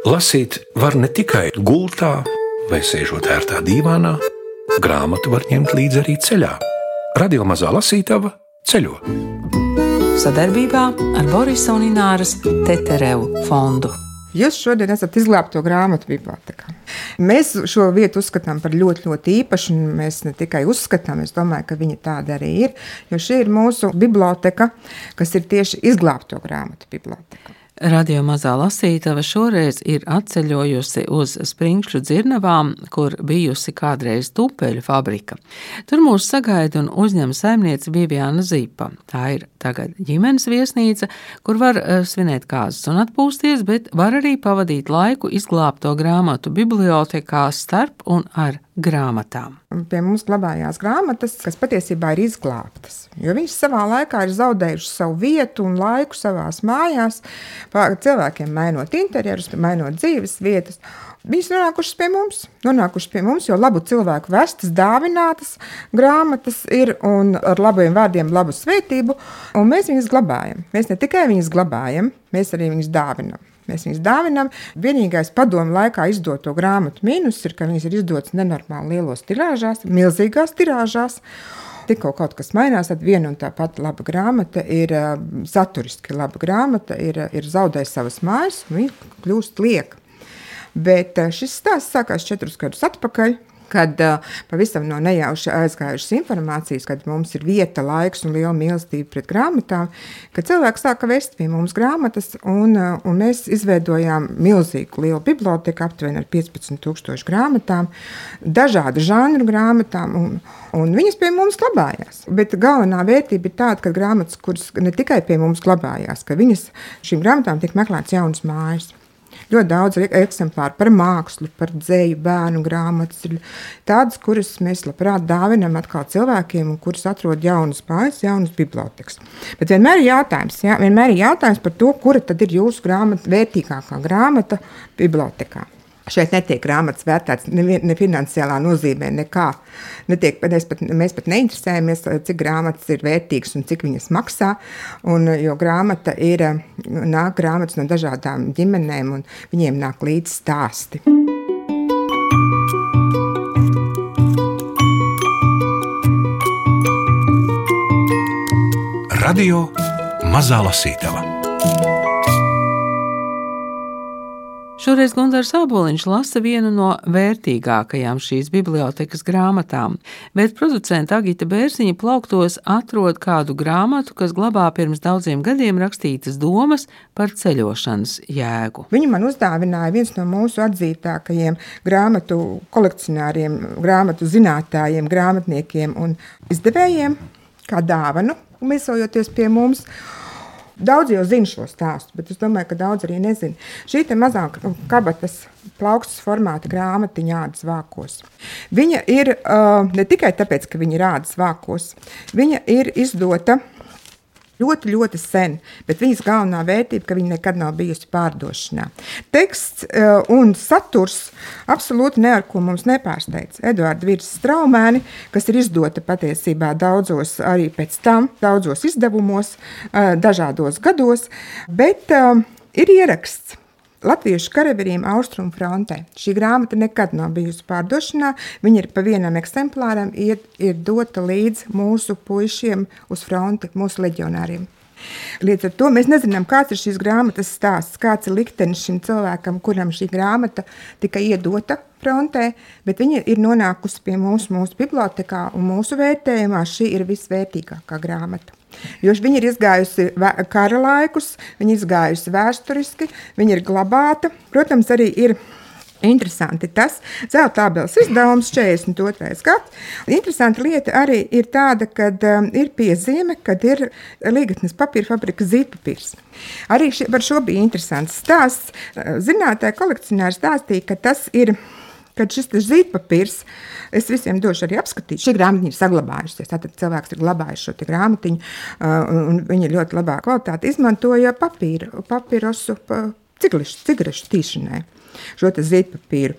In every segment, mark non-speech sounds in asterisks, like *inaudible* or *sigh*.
Lasīt var ne tikai gultā vai sēžot ērtā dīvānā, grāmatu var ņemt līdzi arī ceļā. Radio mazā lasītava ceļo. Sadarbībā ar Borisa un Ināras Teterevu fondu. Jūs šodien esat izglābto grāmatu bibliotekā. Mēs šo vietu uzskatām par ļoti, ļoti īpašu. Mēs ne tikai uzskatām, es domāju, ka viņa tāda arī ir. Jo šī ir mūsu biblioteka, kas ir tieši izglābto grāmatu biblioteka. Radio mazā lasītava šoreiz ir atceļojusi uz Springšļu dzirnavām, kur bijusi kādreiz tupeļu fabrika. Tur mūs sagaida un uzņem saimniece Viviana Zīpa. Tā ir tagad ģimenes viesnīca, kur var uh, svinēt kāzas un atpūsties, bet var arī pavadīt laiku izglābto grāmatu bibliotekā starp un ar grāmatām. Pie mums glabājās grāmatas, kas patiesībā ir izglābtas. Jo viņas savā laikā ir zaudējušas savu vietu un laiku savā mājās. Cilvēkiem mainot interjerus, mainot dzīves vietas. Viņas nonākušas pie mums, nonākušas pie mums, jo labu cilvēku vestas, dāvinātas grāmatas ir un ar labiem vārdiem, labu svētību, mēs viņus glabājam. Mēs ne tikai viņus glabājam, mēs arī viņus dāvinam. Mēs viņus dāvinām. Vienīgais padomu laikā izdoto grāmatu mīnus ir, ka viņas ir izdotas nenormāli lielos tirāžās, milzīgās tirāžās. Tikko kaut kas mainās, tad viena un tā pati laba grāmata ir saturiski laba grāmata, ir, ir zaudējusi savas mājas, un viņa kļūst lieka. Bet šis stāsts sākās četrus gadus atpakaļ kad uh, pavisam no nejauša aizgājušas informācijas, kad mums ir vieta, laiks un liela mīlestība pret grāmatām, ka cilvēks sāka vest pie mums grāmatas, un, uh, un mēs izveidojām milzīgu lielu biblioteku, aptuveni ar 15,000 grāmatām, dažādu žanru grāmatām, un, un viņas pie mums glabājās. Bet galvenā vērtība ir tāda, ka grāmatas, kuras ne tikai pie mums glabājās, ka viņas šīm grāmatām tiek meklētas jaunas mājas. Ļoti daudz eksemplāru par mākslu, par dzēju, bērnu grāmatas. Ir tādas, kuras mēs labprāt dāvinam atkal cilvēkiem, un kuras atrod jaunas mājas, jaunas bibliotekas. Bet vienmēr ir jautājums, jā, vienmēr ir jautājums par to, kura tad ir jūsu grāmata, vērtīgākā grāmata bibliotekā. Šeit netiek grāmatas vērtētas ne, ne nozīmē, nekā. Netiek, mēs, pat, mēs pat neinteresējamies, cik grāmatas ir vērtīgas un cik viņas maksā. Un, jo grāmata ir nāk grāmatas no dažādām ģimenēm, un viņiem nāk līdzi stāsti. Radio Mazā Lasītava. Šoreiz Gunārs Aboliņš lasa vienu no vērtīgākajām šīs bibliotekas grāmatām, bet producenta Agita Bērziņa plauktos atrod kādu grāmatu, kas glabā pirms daudziem gadiem rakstītas domas par ceļošanas jēgu. Viņu man uzdāvināja viens no mūsu atzītākajiem grāmatu kolekcionāriem, grāmatu zinātājiem, grāmatniekiem un izdevējiem kā dāvanu, viesojoties pie mums. Daudz jau zina šo stāstu, bet es domāju, ka daudz arī nezina. Šī mazā kabatas plaukstas formāta grāmatiņa ādas vākos. Viņa ir uh, ne tikai tāpēc, ka viņa ir ādas vākos, viņa ir izdota ļoti, ļoti sen, bet viņas galvenā vērtība, ka viņa nekad nav bijusi pārdošanā. Teksts uh, un saturs absolūti ne ar ko mums nepārsteidz. Eduards Virs Straumēni, kas ir izdota patiesībā daudzos arī pēc tam, daudzos izdevumos, uh, dažādos gados, bet uh, ir ieraksts Latviešu karavīriem Austrumu frontē. Šī grāmata nekad nav bijusi pārdošanā. Viņa ir pa vienam eksemplāram, ir, ir dota līdz mūsu puišiem uz fronti, mūsu leģionāriem. Līdz ar to mēs nezinām, kāds ir šīs grāmatas stāsts, kāds ir liktenis šim cilvēkam, kuram šī grāmata tika iedota frontē, bet viņa ir nonākusi pie mums, mūsu bibliotekā, un mūsu vērtējumā šī ir visvērtīgākā grāmata. Jo viņa ir izgājusi kara laikus, viņa ir izgājusi vēsturiski, viņa ir glabāta. Protams, arī ir Interesanti tas zelta abeles izdevums 42. gads. Interesanta lieta arī ir tāda, ka um, ir piezīme, kad ir līgatnes papīra fabrika zīpapīrs. Arī ši, par šo bija interesants stāsts. Zinātāji kolekcionāri stāstīja, ka tas ir kad šis zīdpapīrs, es visiem došu arī apskatīt, šī grāmatiņa ir saglabājusies. Tātad cilvēks ir glabājis šo grāmatiņu, un viņa ir ļoti labā kvalitāte. Izmantoja papīru, papīrosu, cigarešu tīšanai šo zīdpapīru.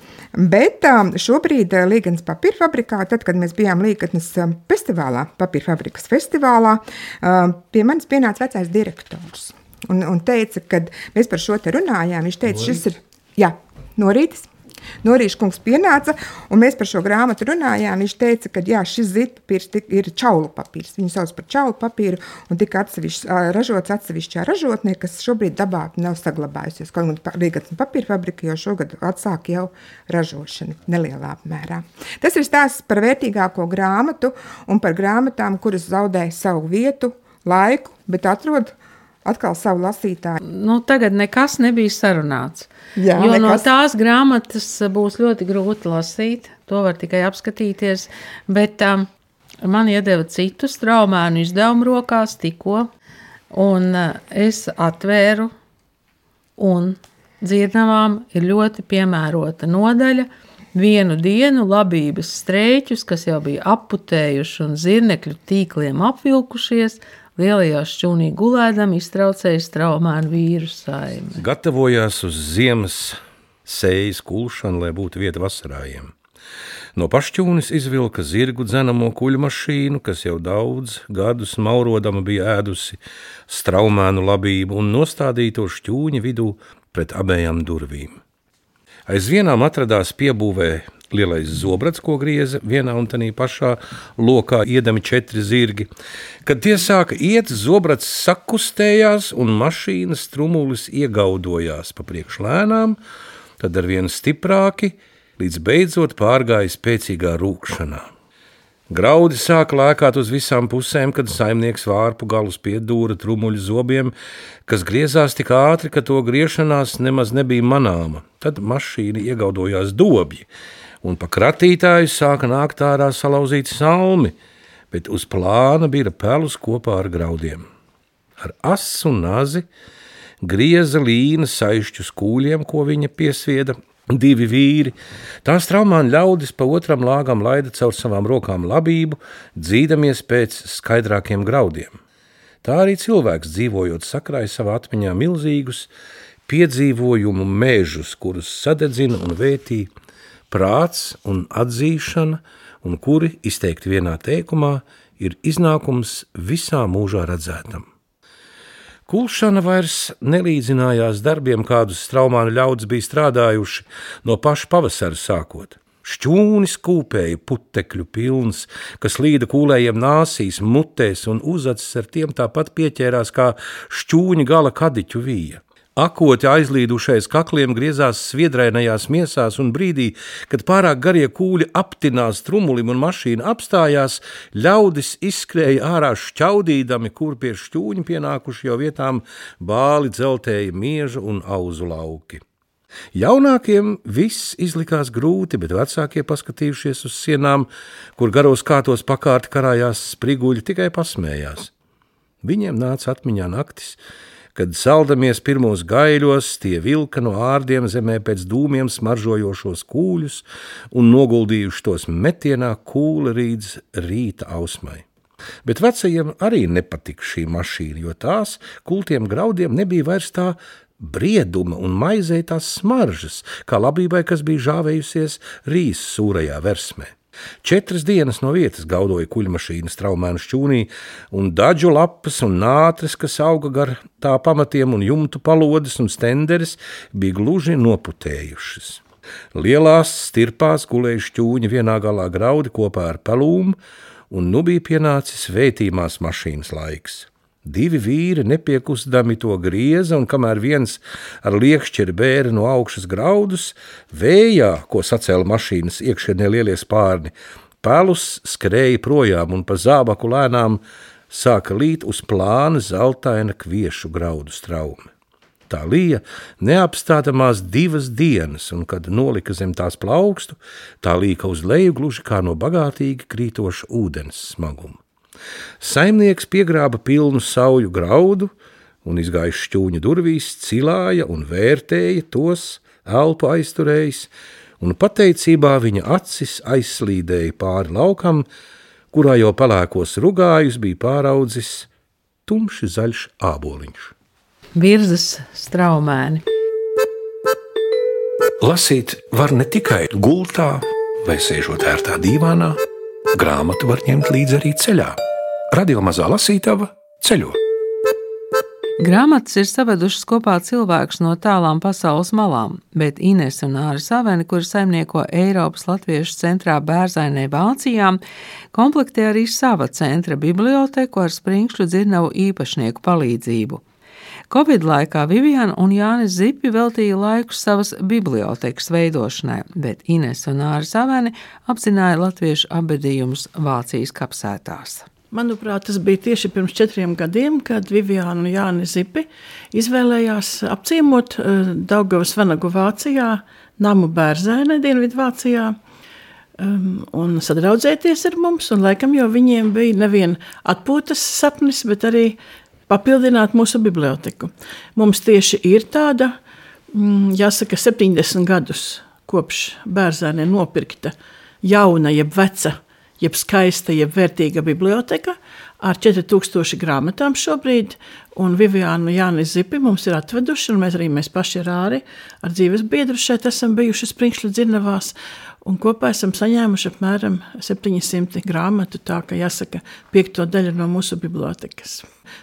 Bet um, šobrīd uh, Līgas papīra fabrikā, tad, kad mēs bijām Līgas um, festivālā, papīra fabrikas festivālā, um, pie manis pienāca vecais direktors. Un, un teica, kad mēs par šo te runājām, viņš teica, šis ir Jā, norītis. Norīša kungs pienāca, un mēs par šo grāmatu runājām. Viņš teica, ka jā, šis zirpapīrs ir čaulu papīrs. Viņu sauc par čaulu papīru, un tika atsevišķi, ražots atsevišķā ražotnē, kas šobrīd dabā nav saglabājusies. Kaut gan Rīgas papīra fabrika jau šogad atsāk jau ražošanu nelielā apmērā. Tas ir stāsts par vērtīgāko grāmatu un par grāmatām, kuras zaudē savu vietu, laiku, bet atrod atkal savu lasītāju. Nu, tagad nekas nebija sarunāts. Jā, jo nekas. no tās grāmatas būs ļoti grūti lasīt. To var tikai apskatīties. Bet um, man iedeva citu straumēnu izdevumu rokās tikko, un uh, es atvēru, un dzirnavām ir ļoti piemērota nodaļa. Vienu dienu labības streiķus, kas jau bija aputējuši un zirnekļu tīkliem apvilkušies, Lielajā šķūnī gulēdam iztraucēja straumēnu vīru saimi. Gatavojās uz ziemas sējas kulšanu, lai būtu vieta vasarājiem. No pašķūnes izvilka zirgu dzenamo kuģu mašīnu, kas jau daudz gadus maurodama bija ēdusi straumēnu labību un nostādīja to šķūņa vidū pret abējām durvīm. Aiz vienām atradās piebūvē lielais zobrats, ko grieza vienā un tā pašā lokā iedami četri zirgi. Kad tie sāka iet, zobrats sakustējās un mašīnas trumulis iegaudojās pa priekšlēnām, tad ar vien stiprāki, līdz beidzot pārgāja spēcīgā rūkšanā. Graudi sāka lēkāt uz visām pusēm, kad saimnieks vārpu galus piedūra trumuļu zobiem, kas griezās tik ātri, ka to griešanās nemaz nebija manāma. Tad mašīna iegaudojās dobji, un pa kratītāju sāka nākt ārā salauzīti salmi, bet uz plāna bija pelus kopā ar graudiem. Ar asu un nazi grieza līna saišķus kūļiem, ko viņa piesvieda. Divi vīri. Tās traumāni ļaudis pa otram lāgam laida caur savām rokām labību, dzīdamies pēc skaidrākiem graudiem. Tā arī cilvēks dzīvojot sakrāja savā atmiņā milzīgus piedzīvojumu mežus, kurus sadedzina un vētīja prāts un atzīšana, un kuri izteikti vienā teikumā, ir iznākums visā mūžā redzētam. Kulšana vairs nelīdzinājās darbiem, kādus straumāni ļaudis bija strādājuši no paša pavasara sākot. Šķūnis kūpēja putekļu pilns, kas līda kūlējiem nāsīs, mutēs un uzacis ar tiem tāpat pieķērās kā šķūņa gala kadiķu vija. Akoti aizlīdušais kakliem griezās sviedrainajās miesās, un brīdī, kad pārāk garie kūļi aptinās trumulim un mašīna apstājās, ļaudis izskrēja ārā šķaudīdami, kur pie šķūņa pienākuši jau vietām bāli dzeltēja mieža un auzu lauki. Jaunākiem viss izlikās grūti, bet vecākie, paskatījušies uz sienām, kur garos kātos pakārti karājās spriguļi, tikai pasmējās. Viņiem nāca atmiņā naktis, kad saldamies pirmos gaiļos, tie vilka no ārdiem zemē pēc dūmiem smaržojošos kūļus un noguldījuši tos metienā kūla līdz rīta ausmai. Bet vecajiem arī nepatika šī mašīna, jo tās kultiem graudiem nebija vairs tā brieduma un maizē tās smaržas, kā labībai, kas bija žāvējusies rīs sūrajā versmē. Četras dienas no vietas gaudoja kuģmašīnas traumēnu šķūnī, un daļu lapas un nātres, kas auga gar tā pamatiem, un jumtu palodes un stenderis, bija gluži noputējušas. Lielās stirpās gulēja šķūņi vienā galā graudi kopā ar pelūmu, un nu bija pienācis vētīmās mašīnas laiks. Divi vīri nepiekustami to grieza, un kamēr viens ar liekšķeri bēra no augšas graudus, vējā, ko sacēla mašīnas iekšienē lielie spārni, pelus skrēja projām un pa zābaku lēnām sāka līt uz plāna zeltaina kviešu graudu straumi. Tā lija neapstātamās divas dienas, un, kad nolika zem tās plaukstu, tā līka uz leju gluži kā no bagātīgi krītoša ūdens smaguma. Saimnieks piegrāba pilnu sauju graudu un izgājis šķūņa durvīs, cilāja un vērtēja tos, elpu aizturējis, un pateicībā viņa acis aizslīdēja pāri laukam, kurā jau pelēkos rugājus bija pāraudzis tumši zaļš āboliņš. Virzas straumēni. Lasīt var ne tikai gultā vai sēžot ērtā dīvānā, grāmatu var ņemt līdzi arī ceļā. Radio mazā lasītava ceļo. Grāmatas ir savedušas kopā cilvēkus no tālām pasaules malām, bet Ines un Āris Aveni, kuri saimnieko Eiropas Latviešu centrā Bērzainē Vācijā, komplektē arī sava centra biblioteku ar sprinkšļu dzirnavu īpašnieku palīdzību. Covid laikā Viviana un Jānis Zipi veltīja laiku savas bibliotekas veidošanai, bet Ines un Āris Aveni apzināja latviešu abedījumus Vācijas kapsētās. Manuprāt, tas bija tieši pirms četriem gadiem, kad Viviana un Jānis Zipi izvēlējās apciemot uh, Daugavas Vanagu Vācijā, namu Bērzainē, Dienvidvācijā, um, un sadraudzēties ar mums. Un, laikam jau viņiem bija nevien atpūtas sapnis, bet arī papildināt mūsu biblioteku. Mums tieši ir tāda, mm, jāsaka, 70 gadus kopš Bērzainē nopirkta jauna jeb veca jeb skaista, jeb vērtīga biblioteka ar 4000 grāmatām šobrīd. Un Viviānu Jānis Zipi mums ir atveduši, un mēs arī mēs paši ar Āri, ar dzīves biedru šeit esam bijuši Sprinkšļu dzirnavās. Un kopā esam saņēmuši apmēram 700 grāmatu, tā ka jāsaka, piekto daļu no mūsu bibliotekas.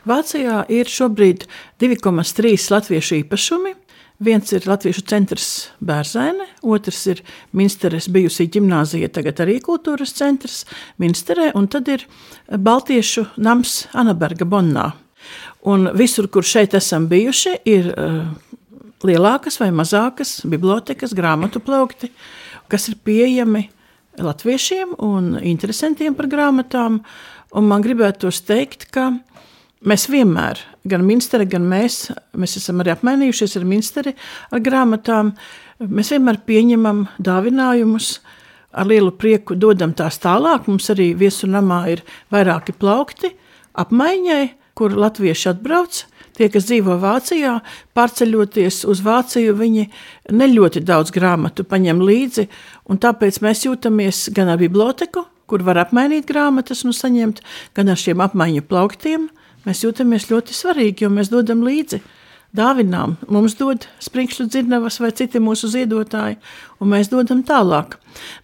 Vācijā ir šobrīd 2,3 latviešu īpašumi, Viens ir Latviešu centrs Bērzaine, otrs ir Minsteres bijusī ģimnāzija, tagad arī kultūras centrs Minsterē, un tad ir Baltiešu nams Anaberga Bonnā. Un visur, kur šeit esam bijuši, ir uh, lielākas vai mazākas bibliotekas, grāmatu plaukti, kas ir pieejami latviešiem un interesantiem par grāmatām. Un man gribētos teikt, ka Mēs vienmēr, gan ministri, gan mēs, mēs esam arī apmainījušies ar ministri ar grāmatām. Mēs vienmēr pieņemam dāvinājumus, ar lielu prieku dodam tās tālāk. Mums arī viesu namā ir vairāki plaukti apmaiņai, kur latvieši atbrauc. Tie, kas dzīvo Vācijā, pārceļoties uz Vāciju, viņi ne ļoti daudz grāmatu paņem līdzi, un tāpēc mēs jūtamies gan ar biblioteku, kur var apmainīt grāmatas un saņemt, gan ar šiem apmaiņu plauktiem, mēs jūtamies ļoti svarīgi, jo mēs dodam līdzi. Dāvinām mums dod sprinkšļu dzirnavas vai citi mūsu ziedotāji, un mēs dodam tālāk.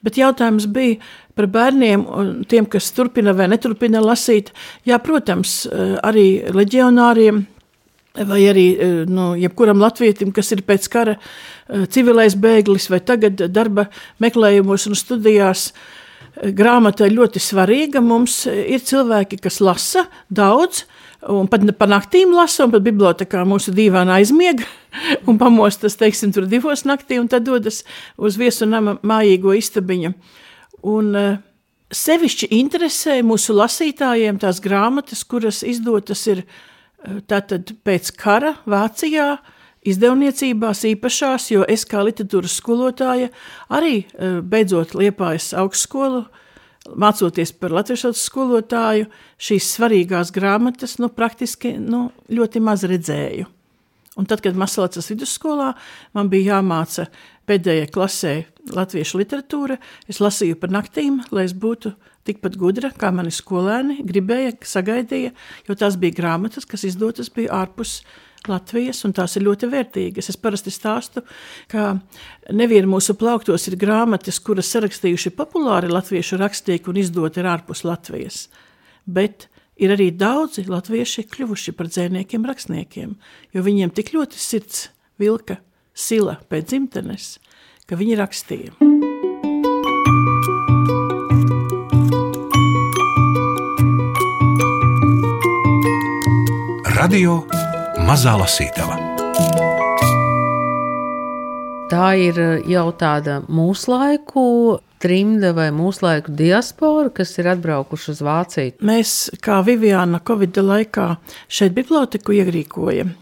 Bet jautājums bija par bērniem, tiem, kas turpina vai neturpina lasīt. Jā, protams, arī leģionāriem vai arī nu, jebkuram latvietim, kas ir pēc kara civilais bēglis vai tagad darba meklējumos un studijās, grāmata ir ļoti svarīga. Mums ir cilvēki, kas lasa daudz, Un pat pa naktīm lasa, un pat bibliotekā mūsu dīvainā aizmiega *laughs* un pamostas, teiksim, tur divos naktī, un tad dodas uz viesu nama mājīgo istabiņu. Un uh, sevišķi interesē mūsu lasītājiem tās grāmatas, kuras izdotas ir uh, tātad pēc kara Vācijā, izdevniecībās īpašās, jo es kā literatūras skolotāja arī uh, beidzot liepājas augstskolu, uh, mācoties par latviešu skolotāju, šīs svarīgās grāmatas nu, praktiski nu, ļoti maz redzēju. Un tad, kad Masalacas vidusskolā man bija jāmāca pēdējai klasē latviešu literatūra, es lasīju par naktīm, lai es būtu tikpat gudra, kā mani skolēni gribēja, sagaidīja, jo tās bija grāmatas, kas izdotas bija ārpus Latvijas, un tās ir ļoti vērtīgas. Es parasti stāstu, ka nevienā mūsu plauktos ir grāmatas, kuras sarakstījuši populāri latviešu rakstnieki un izdoti ir ārpus Latvijas. Bet ir arī daudzi latvieši kļuvuši par dzēniekiem, rakstniekiem, jo viņiem tik ļoti sirds vilka sila pēc dzimtenes, ka viņi rakstīja. Radio Mazā lasītava. Tā ir eh, jau tāda mūsu laiku trimda vai mūsu laiku diaspora, kas ir atbraukuši uz Vāciju. Mēs, kā Viviana Covid laikā, šeit biblioteku ierīkojam.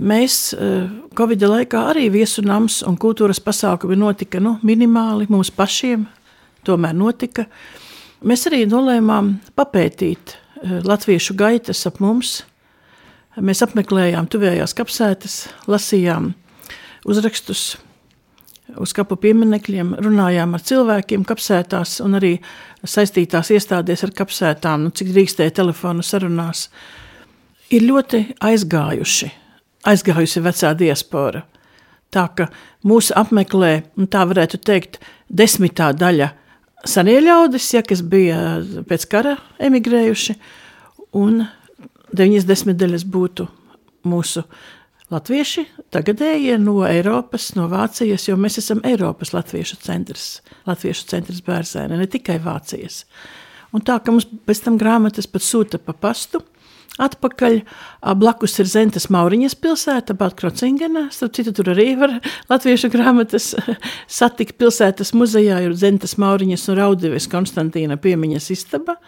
Mēs eh, Covid laikā arī viesunams un kultūras pasākumi notika nu, minimāli mums pašiem, tomēr notika. Mēs arī nolēmām papētīt eh, latviešu gaitas ap mums, Mēs apmeklējām tuvējās kapsētas, lasījām uzrakstus uz kapu pieminekļiem, runājām ar cilvēkiem kapsētās un arī saistītās iestādēs ar kapsētām, nu, cik drīkstēja telefonu sarunās. Ir ļoti aizgājuši, aizgājusi vecā diaspora. Tā ka mūsu apmeklē, tā varētu teikt, desmitā daļa senie ļaudis, ja, kas bija pēc kara emigrējuši, un deviņas desmitdaļas būtu mūsu latvieši, tagadējie no Eiropas, no Vācijas, jo mēs esam Eiropas latviešu centrs, latviešu centrs bērzēne, ne tikai Vācijas. Un tā, ka mums pēc tam grāmatas pat sūta pa pastu, Atpakaļ blakus ir Zentas Mauriņas pilsēta, Baltkrocingena. Starp citu, tur arī var latviešu grāmatas *laughs* satikt pilsētas muzejā, ir Zentas Mauriņas un Raudives Konstantīna piemiņas istaba.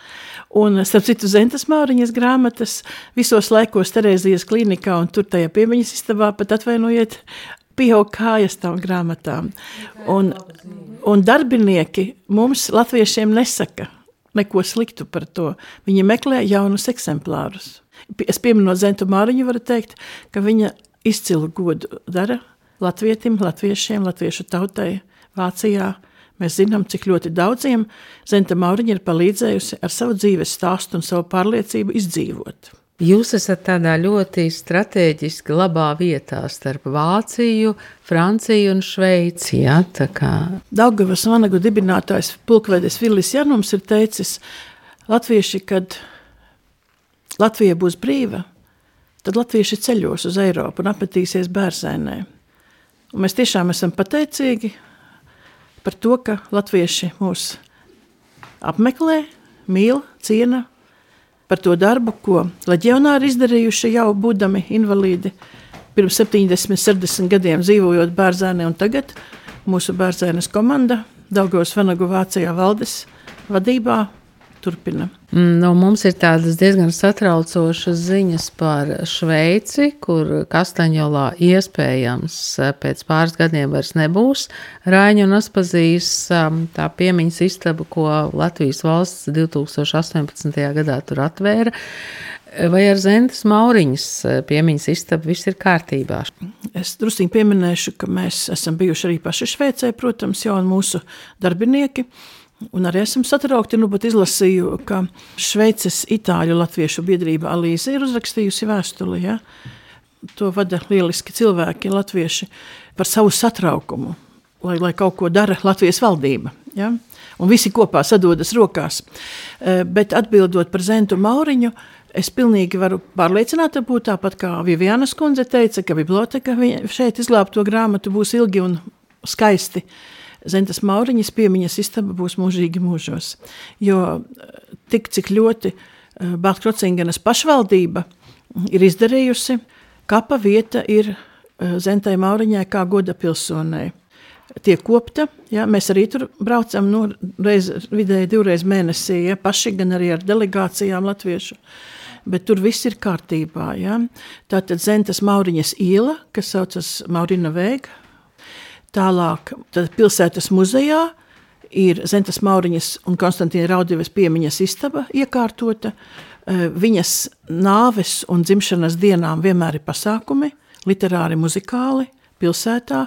Un, starp citu, Zentas Mauriņas grāmatas visos laikos Terēzijas klinikā un tur tajā piemiņas istabā pat atvainojiet, pieaug kājas tām grāmatām. Un, un darbinieki mums, latviešiem, nesaka neko sliktu par to. Viņi meklē jaunus eksemplārus. Es pieminot Zentu Māriņu, varu teikt, ka viņa izcilu godu dara latvietim, latviešiem, latviešu tautai Vācijā. Mēs zinām, cik ļoti daudziem Zenta Mauriņa ir palīdzējusi ar savu dzīves stāstu un savu pārliecību izdzīvot. Jūs esat tādā ļoti strateģiski labā vietā starp Vāciju, Franciju un Šveici. Ja? Daugavas vanagu dibinātājs pulkvedis Vilis Janums ir teicis, latvieši, kad Latvija būs brīva, tad latvieši ceļos uz Eiropu un apmetīsies bērzēnē. Un mēs tiešām esam pateicīgi par to, ka latvieši mūs apmeklē, mīl, ciena, par to darbu, ko leģionāri izdarījuši jau būdami invalīdi. Pirms 70, 60 gadiem dzīvojot bērzēnē un tagad mūsu bērzēnes komanda Daugos Vanagu Vācijā valdes vadībā turpina. Mm, no mums ir tādas diezgan satraucošas ziņas par Šveici, kur Kastaņolā iespējams eh, pēc pāris gadiem vairs nebūs Rāņu un Aspazīs um, tā piemiņas istaba, ko Latvijas valsts 2018. gadā tur atvēra. Vai ar Zentas Mauriņas eh, piemiņas istabu viss ir kārtībā? Es drusku pieminēšu, ka mēs esam bijuši arī paši Šveicē, protams, jau mūsu darbinieki. Un arī esam satraukti. Nu, pat izlasīju, ka Šveices Itāļu Latviešu biedrība Alīze ir uzrakstījusi vēstuli. Ja? To vada lieliski cilvēki, latvieši, par savu satraukumu, lai, lai kaut ko dara Latvijas valdība. Ja? Un visi kopā sadodas rokās. Eh, bet atbildot par Zentu Mauriņu, es pilnīgi varu pārliecināta būt tāpat kā Vivianas kundze teica, ka biblioteka šeit izglābto grāmatu būs ilgi un skaisti. Zentas Mauriņas piemiņas istaba būs mūžīgi mūžos. Jo eh, tik cik ļoti eh, Baltkrociņgenas pašvaldība ir izdarījusi, kapa vieta ir eh, Zentai Mauriņai kā goda pilsonai. Tiek kopta, ja, mēs arī tur braucam nu, reiz, vidēji divreiz mēnesī, ja, paši gan arī ar delegācijām latviešu. Bet tur viss ir kārtībā. Ja. Tātad Zentas Mauriņas iela, kas saucas Maurina Vēga, Tālāk, pilsētas muzejā ir Zentas Mauriņas un Konstantīna Raudīves piemiņas istaba iekārtota. Eh, viņas nāves un dzimšanas dienām vienmēr ir pasākumi, literāri, muzikāli, pilsētā.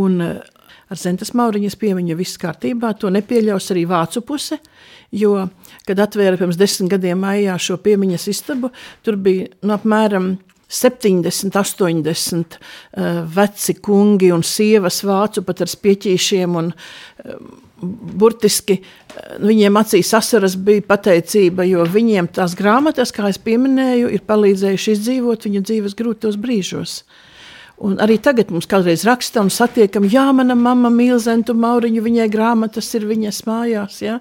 Un eh, ar Zentas Mauriņas piemiņu viss kārtībā. To nepieļaus arī vācu puse, jo, kad atvēra pirms desmit gadiem maijā šo piemiņas istabu, tur bija nu, apmēram 70, 80 uh, veci kungi un sievas vācu pat ar spieķīšiem un uh, burtiski uh, viņiem acīs asaras bija pateicība, jo viņiem tās grāmatas, kā es pieminēju, ir palīdzējuši izdzīvot viņu dzīves grūtos brīžos. Un arī tagad mums kādreiz raksta un satiekam, jā, mana mamma mīl Zentu Mauriņu, viņai grāmatas ir viņas mājās, ja?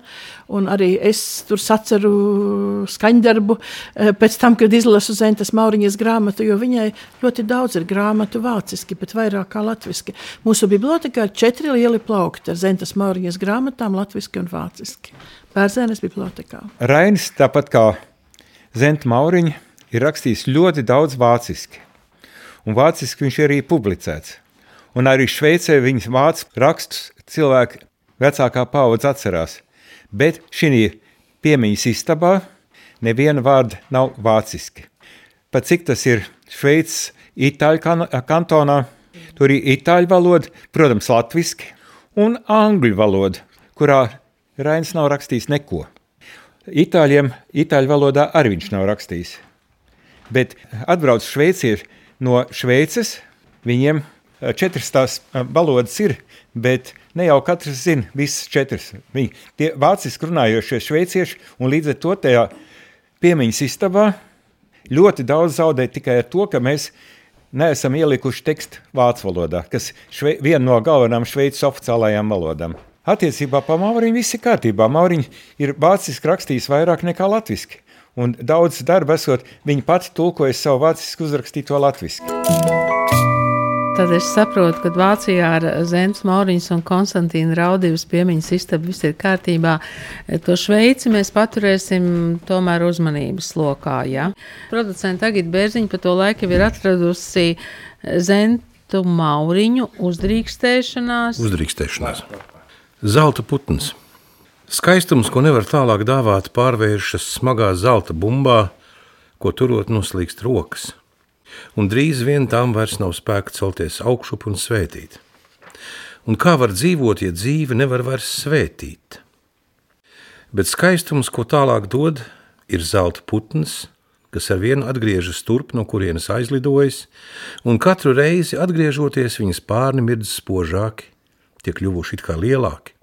Un arī es tur saceru skaņdarbu eh, pēc tam, kad izlasu Zentas Mauriņas grāmatu, jo viņai ļoti daudz ir grāmatu vāciski, bet vairāk kā latviski. Mūsu bibliotekā ir četri lieli plaukti ar Zentas Mauriņas grāmatām latviski un vāciski. Pērzēnes bibliotekā. Rainis, tāpat kā Zenta Mauriņa, ir rakstījis ļoti daudz vāciski un vāciski viņš ir arī publicēts. Un arī Šveicē viņas vācu rakstus cilvēki vecākā paudze atcerās. Bet šī piemiņas istabā neviena vārda nav vāciski. Pat cik tas ir Šveices itāļu kan kantonā, tur ir itāļu valoda, protams, latviski, un angļu valoda, kurā Rains nav rakstījis neko. Itāļiem, itāļu valodā arī viņš nav rakstījis. Bet atbrauc šveicieši, no Šveices. Viņiem eh, četras tās eh, valodas ir, bet ne jau katrs zina visas četras. Viņi tie vāciski runājošie šveicieši, un līdz ar to tajā piemiņas istabā ļoti daudz zaudēt tikai ar to, ka mēs neesam ielikuši tekstu vācu valodā, kas ir viena no galvenajām Šveices oficiālajām valodām. Attiecībā par Mauriņu viss ir kārtībā. Mauriņš ir vāciski rakstījis vairāk nekā latviešu. Un daudz darba esot, viņa pati tulkoja savu vāciski uzrakstīto latviešu. Tad es saprotu, ka Vācijā ar Zemes Mauriņas un Konstantīnu Raudīvas piemiņas istabu viss ir kārtībā. To Šveici mēs paturēsim tomēr uzmanības lokā. Ja? Producenta Agita Bērziņa pa to laiku ir atradusi Zentu Mauriņu uzdrīkstēšanās. Uzdrīkstēšanās. Zelta putns. Skaistums, ko nevar tālāk dāvāt, pārvēršas smagā zelta bumbā, ko turot noslīkst rokas un drīz vien tām vairs nav spēka celties augšup un svētīt. Un kā var dzīvot, ja dzīve nevar vairs svētīt? Bet skaistums, ko tālāk dod, ir zelta putns, kas ar vienu atgriežas turp, no kurienes aizlidojis, un katru reizi atgriežoties, viņas pārni mirdz spožāki, tie kļuvuši it kā lielāki.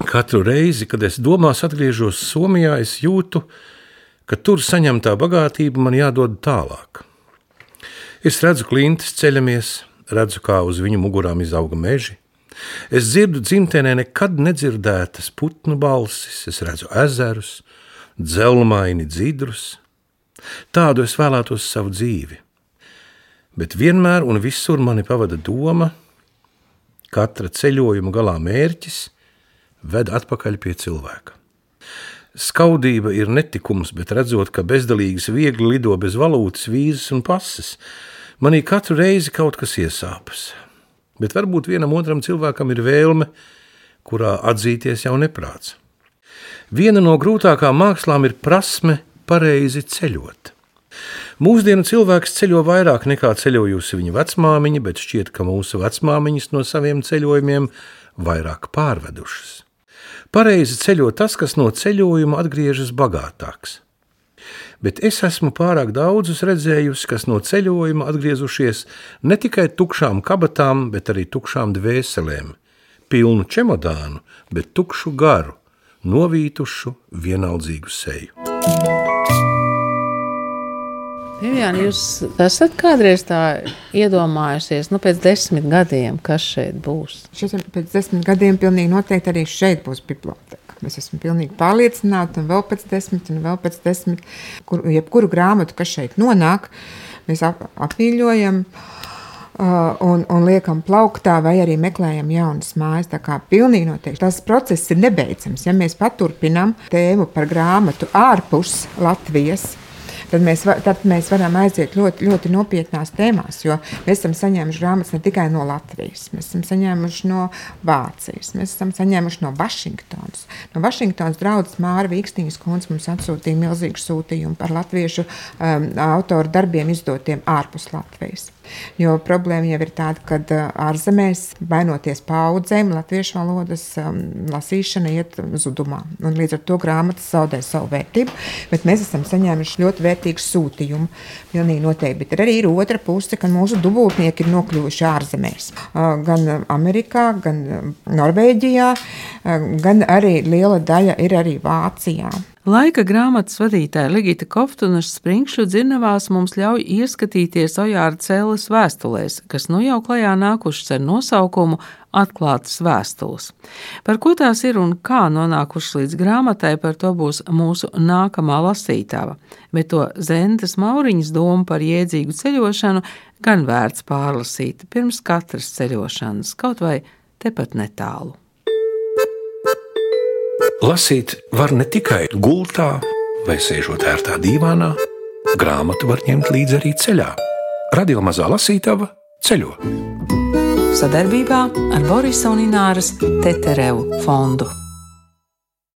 Katru reizi, kad es domās atgriežos Somijā, es jūtu, ka tur saņemtā bagātība man jādod tālāk. Es redzu klintis ceļamies, redzu, kā uz viņu mugurām izauga meži. Es dzirdu dzimtenē nekad nedzirdētas putnu balsis, es redzu ezerus, dzelmaini dzidrus. Tādu es vēlētos savu dzīvi. Bet vienmēr un visur mani pavada doma, katra ceļojuma galā mērķis ved atpakaļ pie cilvēka. Skaudība ir netikums, bet redzot, ka bezdalīgs viegli lido bez valūtas, vīzes un pases, Manī katru reizi kaut kas iesāpas, bet varbūt vienam otram cilvēkam ir vēlme, kurā atzīties jau neprāts. Viena no grūtākām mākslām ir prasme pareizi ceļot. Mūsdienu cilvēks ceļo vairāk nekā ceļojusi viņa vecmāmiņa, bet šķiet, ka mūsu vecmāmiņas no saviem ceļojumiem vairāk pārvedušas. Pareizi ceļo tas, kas no ceļojuma atgriežas bagātāks bet es esmu pārāk daudzus redzējusi, kas no ceļojuma atgriezušies ne tikai tukšām kabatām, bet arī tukšām dvēselēm, pilnu čemodānu, bet tukšu garu, novītušu vienaldzīgu seju. Viviana, jūs esat kādreiz tā iedomājusies, nu, pēc desmit gadiem, kas šeit būs? Šis pēc desmit gadiem pilnīgi noteikti arī šeit būs biblioteka. Es esmu pilnīgi pārliecināta, un vēl pēc desmit, un vēl pēc desmit, kur, jebkuru grāmatu, kas šeit nonāk, mēs ap, apmīļojam. Uh, un, un liekam plauktā, vai arī meklējam jaunas mājas. Tā kā pilnīgi noteikti tas process ir nebeidzams. Ja mēs paturpinām tēmu par grāmatu ārpus Latvijas, tad mēs, tad mēs varam aiziet ļoti, ļoti nopietnās tēmās. Jo mēs esam saņēmuši grāmatas ne tikai no Latvijas, mēs esam saņēmuši no Vācijas, mēs esam saņēmuši no Vašingtonas. No Vašingtonas draudzes Māra Vīkstīņas kundze mums atsūtīja milzīgu sūtījumu par latviešu um, autoru darbiem izdotiem ārpus Latvijas. Jo problēma jau ir tāda, ka ārzemēs, bainoties paudzēm, latviešu valodas um, lasīšana iet zudumā. Un līdz ar to grāmatas zaudē savu vērtību, bet mēs esam saņēmuši ļoti vērtīgu sūtījumu. Pilnīgi noteikti. Bet arī ir otra puse, ka mūsu dubultnieki ir nokļuvuši ārzemēs. Gan Amerikā, gan Norvēģijā, gan arī liela daļa ir arī Vācijā. Laika grāmatas vadītāja Ligita Koftunas springšu dzirnavās mums ļauj ieskatīties Ojāra cēles vēstulēs, kas nu jau klajā nākušas ar nosaukumu Atklātas vēstules. Par ko tās ir un kā nonākušas līdz grāmatai, par to būs mūsu nākamā lasītāva, bet to Zentas Mauriņas domu par jēdzīgu ceļošanu gan vērts pārlasīt pirms katras ceļošanas, kaut vai tepat netālu. Lasīt var ne tikai gultā vai sēžot ērtā dīvānā, grāmatu var ņemt līdzi arī ceļā. Radio mazā lasītava ceļo. Sadarbībā ar Borisa un Ināras Teterevu fondu.